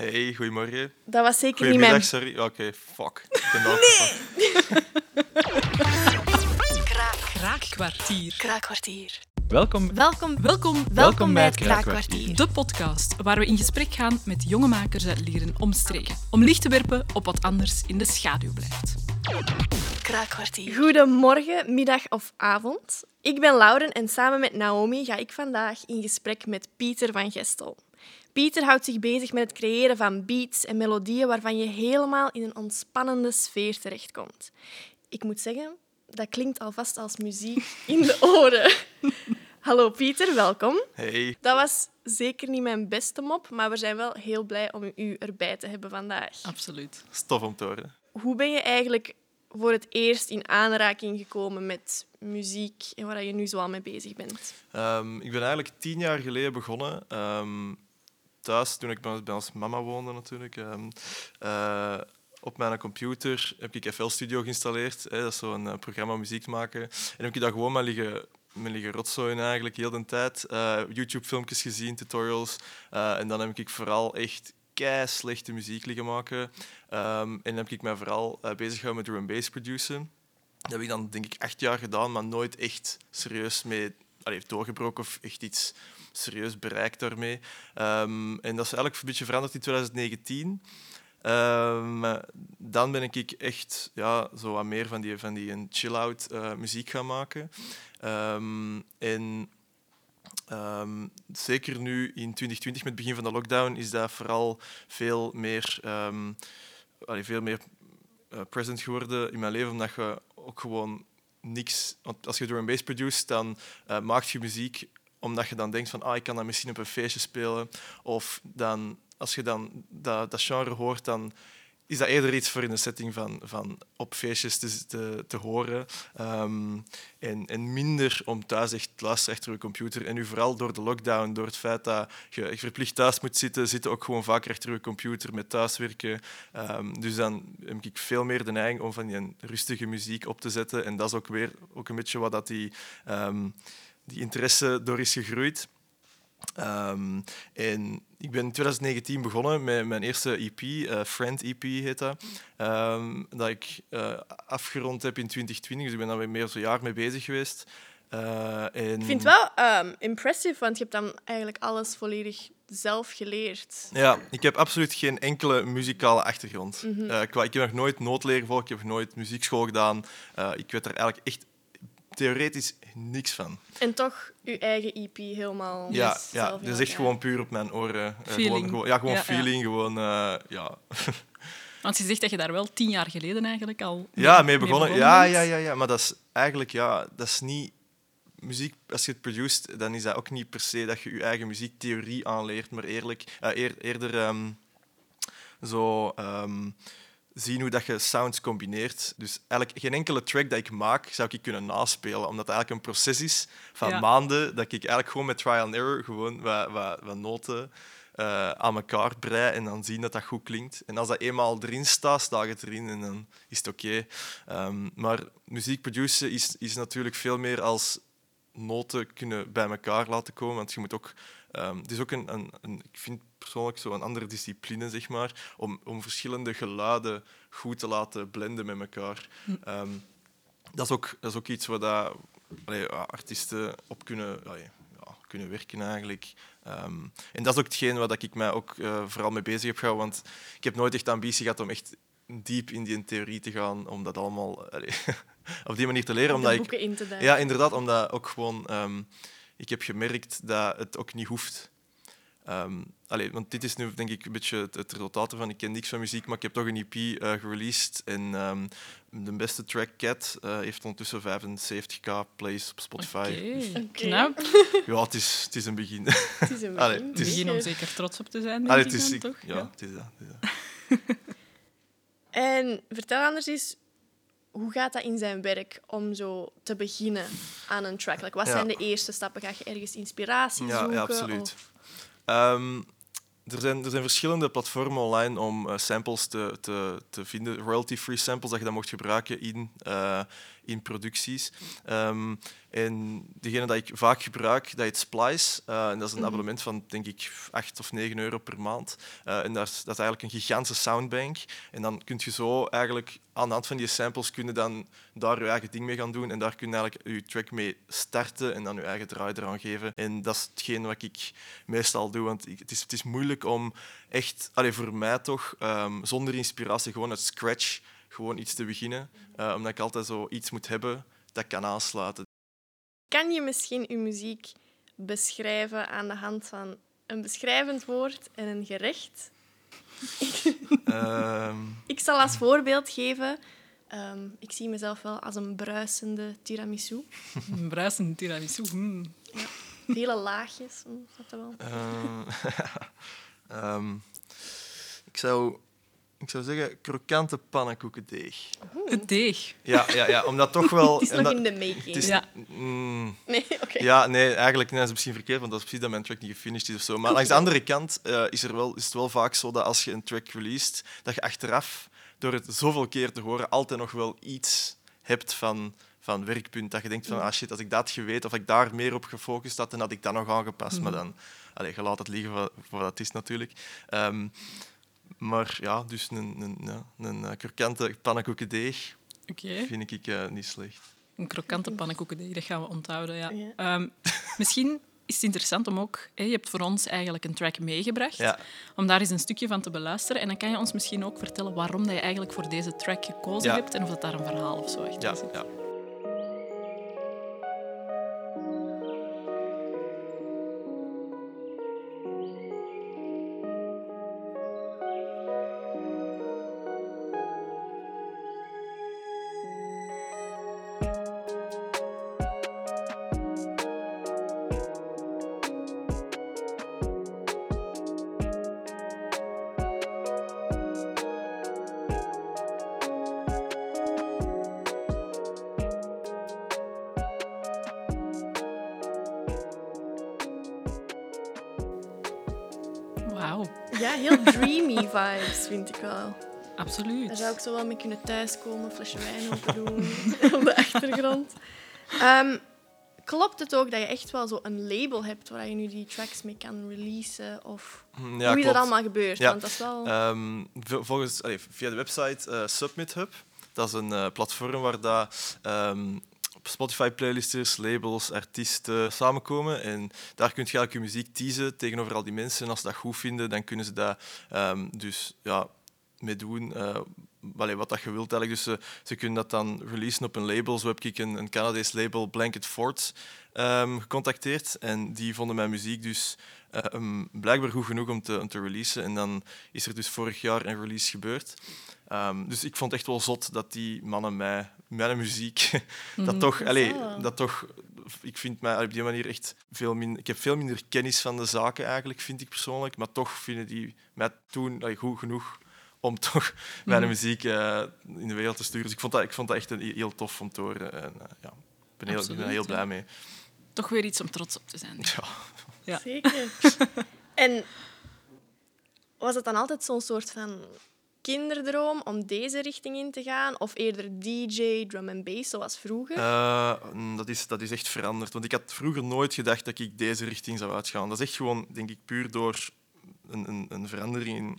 Hey, goedemorgen. Dat was zeker niet mijn... Goedemiddag, sorry. Oké, fuck. Ik ben nee! Kraakkwartier. Kraakkwartier. Welkom, Welkom, Welkom, welkom bij het Kraakkwartier. Kraakkwartier. de podcast waar we in gesprek gaan met jonge makers uit leren omstreken. Om licht te werpen op wat anders in de schaduw blijft. Kraakkwartier. Goedemorgen, middag of avond. Ik ben Lauren en samen met Naomi ga ik vandaag in gesprek met Pieter van Gestel. Pieter houdt zich bezig met het creëren van beats en melodieën waarvan je helemaal in een ontspannende sfeer terechtkomt. Ik moet zeggen, dat klinkt alvast als muziek in de oren. Hallo Pieter, welkom. Hey. Dat was zeker niet mijn beste mop, maar we zijn wel heel blij om u erbij te hebben vandaag. Absoluut. Stof om te horen. Hoe ben je eigenlijk voor het eerst in aanraking gekomen met muziek en waar je nu zo al mee bezig bent? Ehm, ik ben eigenlijk tien jaar geleden begonnen. ehm, toen ik bij ons mama woonde natuurlijk. Ehm, eh, op mijn computer heb ik FL Studio geïnstalleerd. Hè, dat is zo'n eh, programma muziek maken. En heb ik daar gewoon maar liggen, me liggen rotzooien eigenlijk heel de tijd. Eh, YouTube-filmpjes gezien, tutorials. En dan heb ik vooral echt kei slechte muziek liggen maken. Ehm, en dan heb ik mij vooral eh, bezig gehouden met drum bass produceren. Dat heb ik dan denk ik acht jaar gedaan, maar nooit echt serieus mee allee, doorgebroken of echt iets serieus bereikt daarmee. Ehm, en dat is eigenlijk een beetje veranderd in 2019. Ehm, dan ben ik echt ja, zo wat meer van die, van die een chill-out eh, muziek gaan maken. Ehm, en zeker nu in 2020, met het begin van de lockdown, is dat vooral veel meer, allee, veel meer eh, present geworden in mijn leven, omdat je ook gewoon niks... Want als je drum and bass produceert, dan eh, maak je muziek omdat je dan denkt van ah, ik kan dat misschien op een feestje spelen. Of dan, als je dan dat, dat genre hoort, dan is dat eerder iets voor in de setting van, van op feestjes te, te, horen. Ehm, en, en minder om thuis echt te luisteren achter je computer. En nu vooral door de lockdown, door het feit dat je, je verplicht thuis moet zitten, zitten ook gewoon vaker achter je computer met thuiswerken. Ehm, dus dan heb ik veel meer de neiging om van die rustige muziek op te zetten. En dat is ook weer ook een beetje wat dat die, ehm, die interesse door is gegroeid. Ehm, en ik ben in 2019 begonnen met mijn eerste EP, eh, Friend EP heet dat, ehm, dat ik eh, afgerond heb in 2020. Dus ik ben daar weer meer dan een jaar mee bezig geweest. Eh, en... Ik vind het wel ehm, impressive, want je hebt dan eigenlijk alles volledig zelf geleerd. Ja, ik heb absoluut geen enkele muzikale achtergrond. Eh, ik, heb nog nooit noodleer gevolgd, ik heb nog nooit muziekschool gedaan. Ik weet er eigenlijk echt theoretisch niks van. En toch je eigen EP helemaal Ja, zelf ja, is echt gewoon puur op mijn oren. Eh, Feeling. Gewoon, gewoon, ja, gewoon Ja, ja. feeling. Gewoon, eh, ja. Want je zegt dat je daar wel tien jaar geleden eigenlijk al ja, mee begonnen. ja, bent. ja, ja, ja, maar dat is eigenlijk ja, dat is niet muziek. Als je het produceert, dan is dat ook niet per se dat je je eigen muziektheorie aanleert, maar eerlijk, eh, eer- eerder ehm, zo ehm, zien hoe dat je sounds combineert. Dus eigenlijk geen enkele track dat ik maak zou ik kunnen naspelen, omdat het eigenlijk een proces is van Ja. maanden dat ik eigenlijk gewoon met trial and error gewoon wat, wat, wat noten eh, aan elkaar brei en dan zien dat dat goed klinkt. En als dat eenmaal erin staat, staat het erin en dan is het oké. Ehm, maar muziek produceren is, is natuurlijk veel meer als noten kunnen bij elkaar laten komen, want je moet ook... ehm, het is ook een, een, een, ik vind persoonlijk zo een andere discipline, zeg maar, om, om verschillende geluiden goed te laten blenden met elkaar. Ehm, dat, is ook, dat is ook iets waar dat, allee, artiesten op kunnen, allee, ja, kunnen werken eigenlijk. Ehm, en dat is ook hetgeen waar dat ik mij ook eh, vooral mee bezig heb gehouden, want ik heb nooit echt de ambitie gehad om echt diep in die theorie te gaan, om dat allemaal allee, op die manier te leren. De Omdat ik, boeken in te duiken. ja, inderdaad, omdat ook gewoon... ehm, ik heb gemerkt dat het ook niet hoeft. Ehm, allee, want dit is nu denk ik een beetje het, het resultaat ervan. Ik ken niks van muziek, maar ik heb toch een EP eh gereleased. En ehm, de beste track, Cat, eh, heeft ondertussen 75k plays op Spotify. Oké, Oké. knap. Ja, het is, het is een begin. Het is een Allee, begin. het is- Begin om zeker trots op te zijn, denk Allee, het is, ik- toch? ja, het is dat. het is dat. En vertel anders eens, hoe gaat dat in zijn werk om zo te beginnen aan een track? Like, wat Ja. zijn de eerste stappen? Ga je ergens inspiratie Ja, zoeken? ja, absoluut. of- Ehm, er, zijn, er zijn verschillende platformen online om eh, samples te, te, te vinden, royalty-free samples, dat je dat mocht gebruiken in, eh, in producties. Ehm, En degene dat ik vaak gebruik, dat heet Splice. Uh, en dat is een mhm. abonnement van, denk ik, 8 of 9 euro per maand. Uh, en dat is, dat is eigenlijk een gigantische soundbank. En dan kun je zo eigenlijk aan de hand van die samples kunnen dan daar je eigen ding mee gaan doen. En daar kun je eigenlijk je track mee starten en dan je eigen draai eraan geven. En dat is hetgeen wat ik meestal doe. Want het is, het is moeilijk om echt, allez, voor mij toch, um, zonder inspiratie, gewoon uit scratch gewoon iets te beginnen. Uh, omdat ik altijd zo iets moet hebben dat kan aansluiten. Kan je misschien je muziek beschrijven aan de hand van een beschrijvend woord en een gerecht? um... ik zal als voorbeeld geven. Um, ik zie mezelf wel als een bruisende tiramisu. Een bruisende tiramisu. Hmm. Ja, hele laagjes. Hm, dat wel. um, ik zou ik zou zeggen, krokante pannenkoekendeeg. Het deeg? Ja, ja, ja, omdat toch wel... het is nog in de making. Is, ja. Mm, nee, oké. Ja, nee, eigenlijk nee, dat is misschien verkeerd, want dat is precies dat mijn track niet gefinished is of zo. Maar langs de andere kant uh, is, er wel, is het wel vaak zo dat als je een track released, dat je achteraf, door het zoveel keer te horen, altijd nog wel iets hebt van van werkpunt. Dat je denkt van, ah shit, als ik dat geweten of ik daar meer op gefocust had, dan had ik dat nog aangepast. Mm. Maar dan, allez, je laat het liggen voor, voor wat het is natuurlijk. Um, maar ja, dus een, een, een, een eh, krokante pannenkoekendeeg okay. vind ik uh, niet slecht. Een krokante pannenkoekendeeg, dat gaan we onthouden. Ja. Ehm, misschien is het interessant om ook... Hè, je hebt voor ons eigenlijk een track meegebracht. Ja. Om daar eens een stukje van te beluisteren. En dan kan je ons misschien ook vertellen waarom dat je eigenlijk voor deze track gekozen hebt en of dat daar een verhaal of zo achter zit. Ja. Heel dreamy vibes, vind ik wel. Absoluut. Daar zou ik zo wel mee kunnen thuiskomen, een flesje wijn open doen op de achtergrond. Um, klopt het ook dat je echt wel zo een label hebt waar je nu die tracks mee kan releasen? Of mm, ja, hoe is dat allemaal gebeurd? Ja. Want dat is wel... Um, volgens, allez, via de website uh, Submit Hub. Dat is een uh, platform waar dat, um, Spotify-playlisters, labels, artiesten samenkomen. En daar kun je eigenlijk je muziek teasen tegenover al die mensen. En als ze dat goed vinden, dan kunnen ze dat um, dus ja, mee doen. Uh, wat dat je wilt eigenlijk. Dus ze, kunnen dat dan releasen op een label. Zo heb ik een, een Canadees label, Blanket Fort, um, gecontacteerd. En die vonden mijn muziek dus um, blijkbaar goed genoeg om te, te releasen. En dan is er dus vorig jaar een release gebeurd. Um, dus ik vond het echt wel zot dat die mannen mij, mijn muziek, dat mhm. toch, allez, dat toch, ik vind mij op die manier echt veel minder, ik heb veel minder kennis van de zaken eigenlijk, vind ik persoonlijk, maar toch vinden die mij toen allee, goed genoeg om toch mijn mhm. muziek uh, in de wereld te sturen. Dus ik vond dat, ik vond dat echt een, heel tof om te horen. En, uh, ja, ik ben, heel, ben heel blij mee. Toch weer iets om trots op te zijn. Ja. ja. Zeker. en was het dan altijd zo'n soort van kinderdroom om deze richting in te gaan? Of eerder DJ, drum and bass, zoals vroeger? Uh, dat, is, dat is echt veranderd. Want ik had vroeger nooit gedacht dat ik deze richting zou uitgaan. Dat is echt gewoon, denk ik, puur door een, een, een verandering in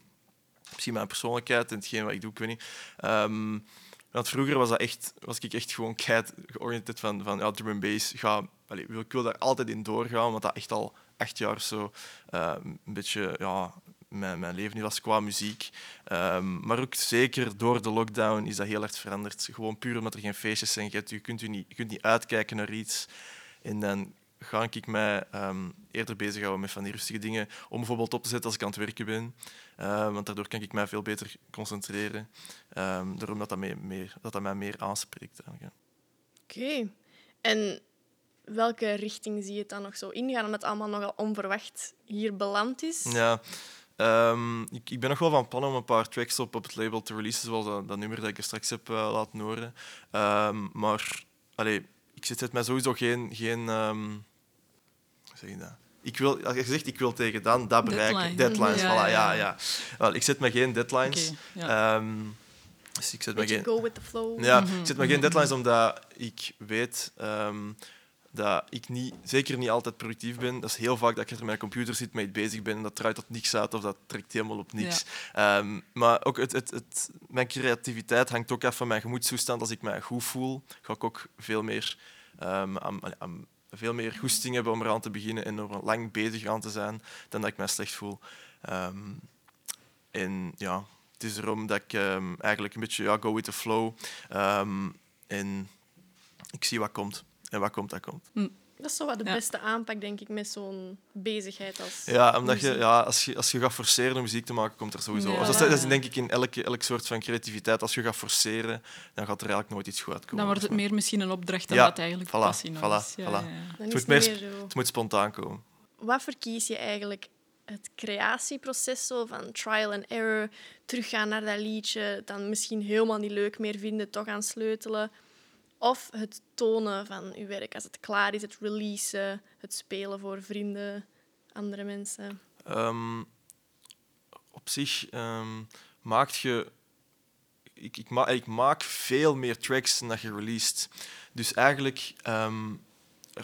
misschien mijn persoonlijkheid en hetgeen wat ik doe, ik weet niet. Um, want vroeger was, dat echt, was ik echt gewoon keihard georiënteerd van, van ja, drum and bass. Ga, allez, ik wil daar altijd in doorgaan, want dat echt al acht jaar zo uh, een beetje ja, mijn, mijn leven was qua muziek. Um, maar ook zeker door de lockdown is dat heel erg veranderd. Gewoon puur omdat er geen feestjes zijn. Je kunt, u niet, je kunt niet uitkijken naar iets. En dan ga ik mij um, eerder bezighouden met van die rustige dingen. Om bijvoorbeeld op te zetten als ik aan het werken ben. Uh, want daardoor kan ik mij veel beter concentreren. Um, daarom dat dat, mij meer, dat dat mij meer aanspreekt. Oké. Okay. En welke richting zie je het dan nog zo ingaan? Omdat het allemaal nogal onverwacht hier beland is? Ja, Um, ik, ik, ben nog wel van plan om een paar tracks op, op het label te releasen, zoals dat, dat nummer dat ik er straks heb uh, laten horen. Um, maar allee, ik zet mij sowieso geen... geen um, hoe zeg je dat? Ik wil, als je zegt, ik wil tegen dan dat bereiken. Deadlines, ja, voilà, ja, ja. Wel, ik zet me geen deadlines. Okay, dus ik zet me geen... Go with the flow. Ja, ik zet me geen deadlines omdat ik weet dat ik niet, zeker niet altijd productief ben. Dat is heel vaak dat ik achter mijn computer zit, iets bezig ben en dat draait tot niks uit of dat trekt helemaal op niks. Ehm, maar ook het, het, het, mijn creativiteit hangt ook af van mijn gemoedstoestand. Als ik mij goed voel, ga ik ook veel meer, um, aan, veel meer goesting hebben om eraan te beginnen en er lang bezig aan te zijn dan dat ik mij slecht voel. Ehm, en ja, het is erom dat ik eigenlijk een beetje ja, go with the flow. en ik zie wat komt. En wat komt, dat komt. Hm. Dat is zo wat de beste aanpak, denk ik, met zo'n bezigheid als Ja, omdat je, ja, als, je, als je gaat forceren om muziek te maken, komt er sowieso... Ja. dat, is, denk ik in elke, elk soort van creativiteit. Als je gaat forceren, dan gaat er eigenlijk nooit iets goed uitkomen. Dan wordt het meer misschien een opdracht dan wat eigenlijk voilà, passie voilà, is. Ja, Het, moet meer, het moet spontaan komen. Wat verkies je eigenlijk? Het creatieproces zo, van trial and error, teruggaan naar dat liedje, dan misschien helemaal niet leuk meer vinden, toch aan sleutelen of het tonen van uw werk als het klaar is, het releasen, het spelen voor vrienden, andere mensen? Um, op zich um, maakt je. Ik, ik, ma ik, maak veel meer tracks dan je released. Dus eigenlijk,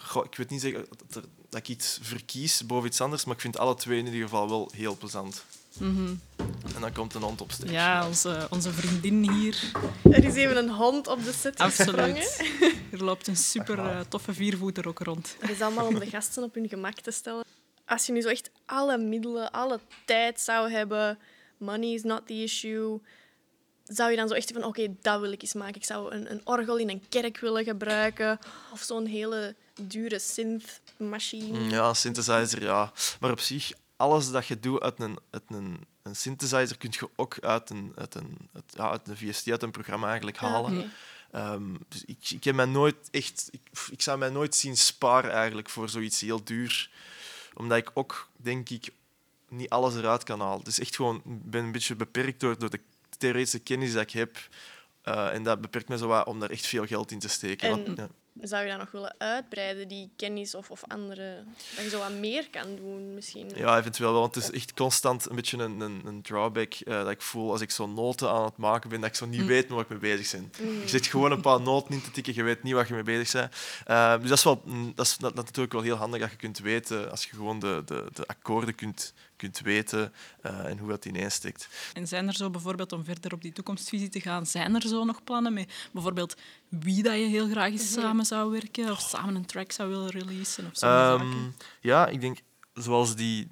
goh, ik weet niet zeggen dat, ik iets verkies boven iets anders, maar ik vind alle twee in ieder geval wel heel plezant. Mm En dan komt een hond op stage. Ja, onze, onze vriendin hier. Er is even een hond op de set Absoluut. Er loopt een super uh, toffe viervoeter ook rond. Het is allemaal om de gasten op hun gemak te stellen. Als je nu zo echt alle middelen, alle tijd zou hebben, money is not the issue, zou je dan zo echt van, oké, dat wil ik eens maken. Ik zou een, een orgel in een kerk willen gebruiken, of zo'n hele dure synth-machine. Ja, synthesizer, ja. Maar op zich, alles dat je doet uit een, uit een, een synthesizer kun je ook uit een, uit een, uit, ja, uit een VST, uit een programma eigenlijk halen. Ehm, dus ik, ik, heb mij nooit echt, ik, ik zou mij nooit zien sparen eigenlijk voor zoiets heel duur. Omdat ik ook, denk ik, niet alles eruit kan halen. Dus echt gewoon, ik ben een beetje beperkt door, door de theoretische kennis dat ik heb. Uh, en dat beperkt me zo wat om daar echt veel geld in te steken. ja zou je dat nog willen uitbreiden, die kennis of, of andere... Dat je zo wat meer kan doen, misschien? Ja, eventueel wel. Want het is echt constant een beetje een, een, een drawback uh, dat ik voel als ik zo noten aan het maken ben, dat ik zo niet mm. weet waar ik mee bezig ben. Mm. Je zit gewoon een paar noten in te tikken, je weet niet waar je mee bezig bent. Uh, dus dat is, wel, mm, dat is dat, natuurlijk wel heel handig dat je kunt weten, als je gewoon de, de, de akkoorden kunt, kunt weten uh, en hoe dat ineensteekt. En zijn er zo bijvoorbeeld, om verder op die toekomstvisie te gaan, zijn er zo nog plannen mee? Bijvoorbeeld wie dat je heel graag eens mhm. samen zou werken of samen een track zou willen releasen? Of zo um, ja, ik denk zoals die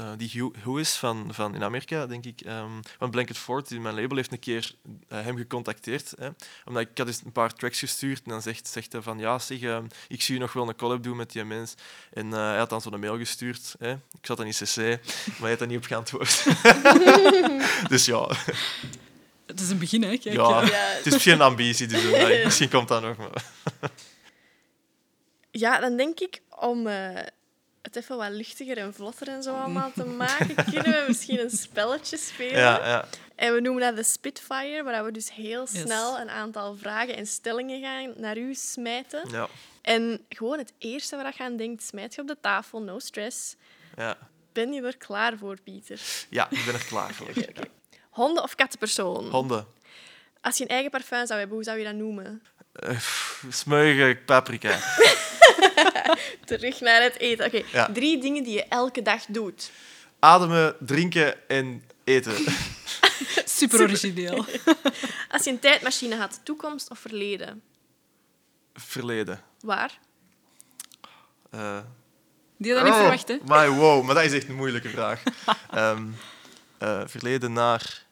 uh, die Who is van, van in Amerika, denk ik. Um, want Blanket Ford, die mijn label, heeft een keer uh, hem gecontacteerd. Hè, omdat ik, ik had dus een paar tracks gestuurd en dan zegt, zegt hij van ja, zeg, uh, ik zie je nog wel een collab doen met die mens. En hij had dan zo'n mail gestuurd. Hè. Ik zat dan in CC, maar hij had daar niet op geantwoord. dus ja. Het is een begin, hè? Kijk, ja, het is misschien een ambitie, dus misschien komt dat nog. Maar. ja, dan denk ik om het even wat luchtiger en vlotter en zo allemaal te maken, kunnen we misschien een spelletje spelen. Ja, ja. En we noemen dat de Spitfire, waar we dus heel snel een aantal vragen en stellingen gaan naar u smijten. Ja. En gewoon het eerste waar je aan denkt, smijt je op de tafel, no stress. Ja. Ben je er klaar voor, Pieter? Ja, ik ben er klaar voor. Honden of kattenpersoon? Honden. Als je een eigen parfum zou hebben, hoe zou je dat noemen? Uh, paprika. Terug naar het eten. Oké, drie dingen die je elke dag doet. Ademen, drinken en eten. Super origineel. Als je een tijdmachine had, toekomst of verleden? Verleden. Waar? Uh, die had dat niet oh, verwacht, hè? My, wow, maar dat is echt een moeilijke vraag. um, uh, verleden naar...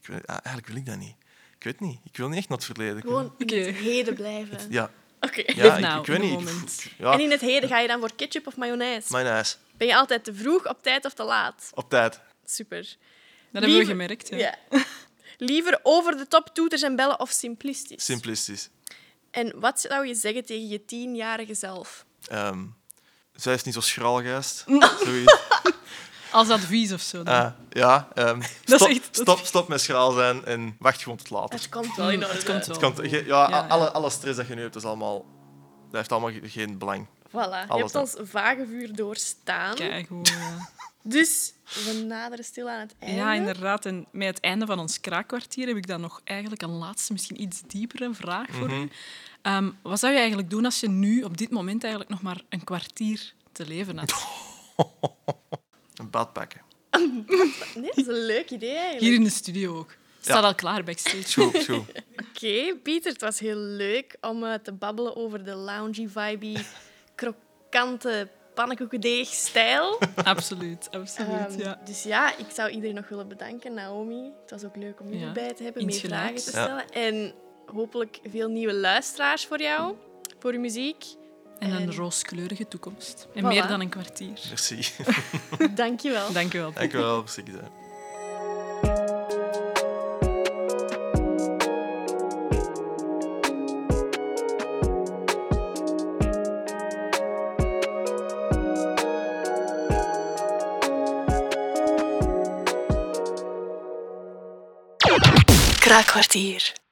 Ik weet, ah, eigenlijk wil ik dat niet. Ik weet niet. Ik wil niet echt naar het verleden. Gewoon in het heden blijven. Ja. Oké. Ja, ik, nou, ik weet niet. ja. En in het heden ga je dan voor ketchup of mayonaise? Mayonaise. Ben je altijd te vroeg, op tijd of te laat? Op tijd. Super. Dat hebben we gemerkt. Ja. Liever over de top toeters en bellen of simplistisch? Simplistisch. En wat zou je zeggen tegen je tienjarige zelf? Um, zij is niet zo schraal, geest. Als advies of zo. Uh, ja, um, stop, stop, stop met schraal zijn en wacht gewoon tot later. Het komt wel in orde. Het komt wel. Het komt, ja, ja, Alle, alle stress dat je nu hebt, is allemaal, dat heeft allemaal geen belang. Voilà, Alles je hebt ons vage vuur doorstaan. Kijk, hoe, Dus we naderen stil aan het einde. Ja, inderdaad. En met het einde van ons kraakkwartier heb ik dan nog eigenlijk een laatste, misschien iets diepere vraag voor mm u. Ehm, wat zou je eigenlijk doen als je nu op dit moment eigenlijk nog maar een kwartier te leven had? een bad pakken. nee, dat is een leuk idee eigenlijk. Hier in de studio ook. Staat al klaar backstage. Goed, goed. Oké, Pieter, het was heel leuk om uh, te babbelen over de loungy, vibey, krokante pannenkoekendeeg-stijl. absoluut, absoluut. Um, ja. Dus ja, ik zou iedereen nog willen bedanken. Naomi, het was ook leuk om je ja. erbij te hebben, meer vragen te stellen. Ja. En hopelijk veel nieuwe luisteraars voor jou, voor je muziek. En, en... een rooskleurige toekomst. En voilà. meer dan een kwartier. Merci. Dankjewel. Dankjewel. Dankjewel, Sigrid. Kraakkwartier.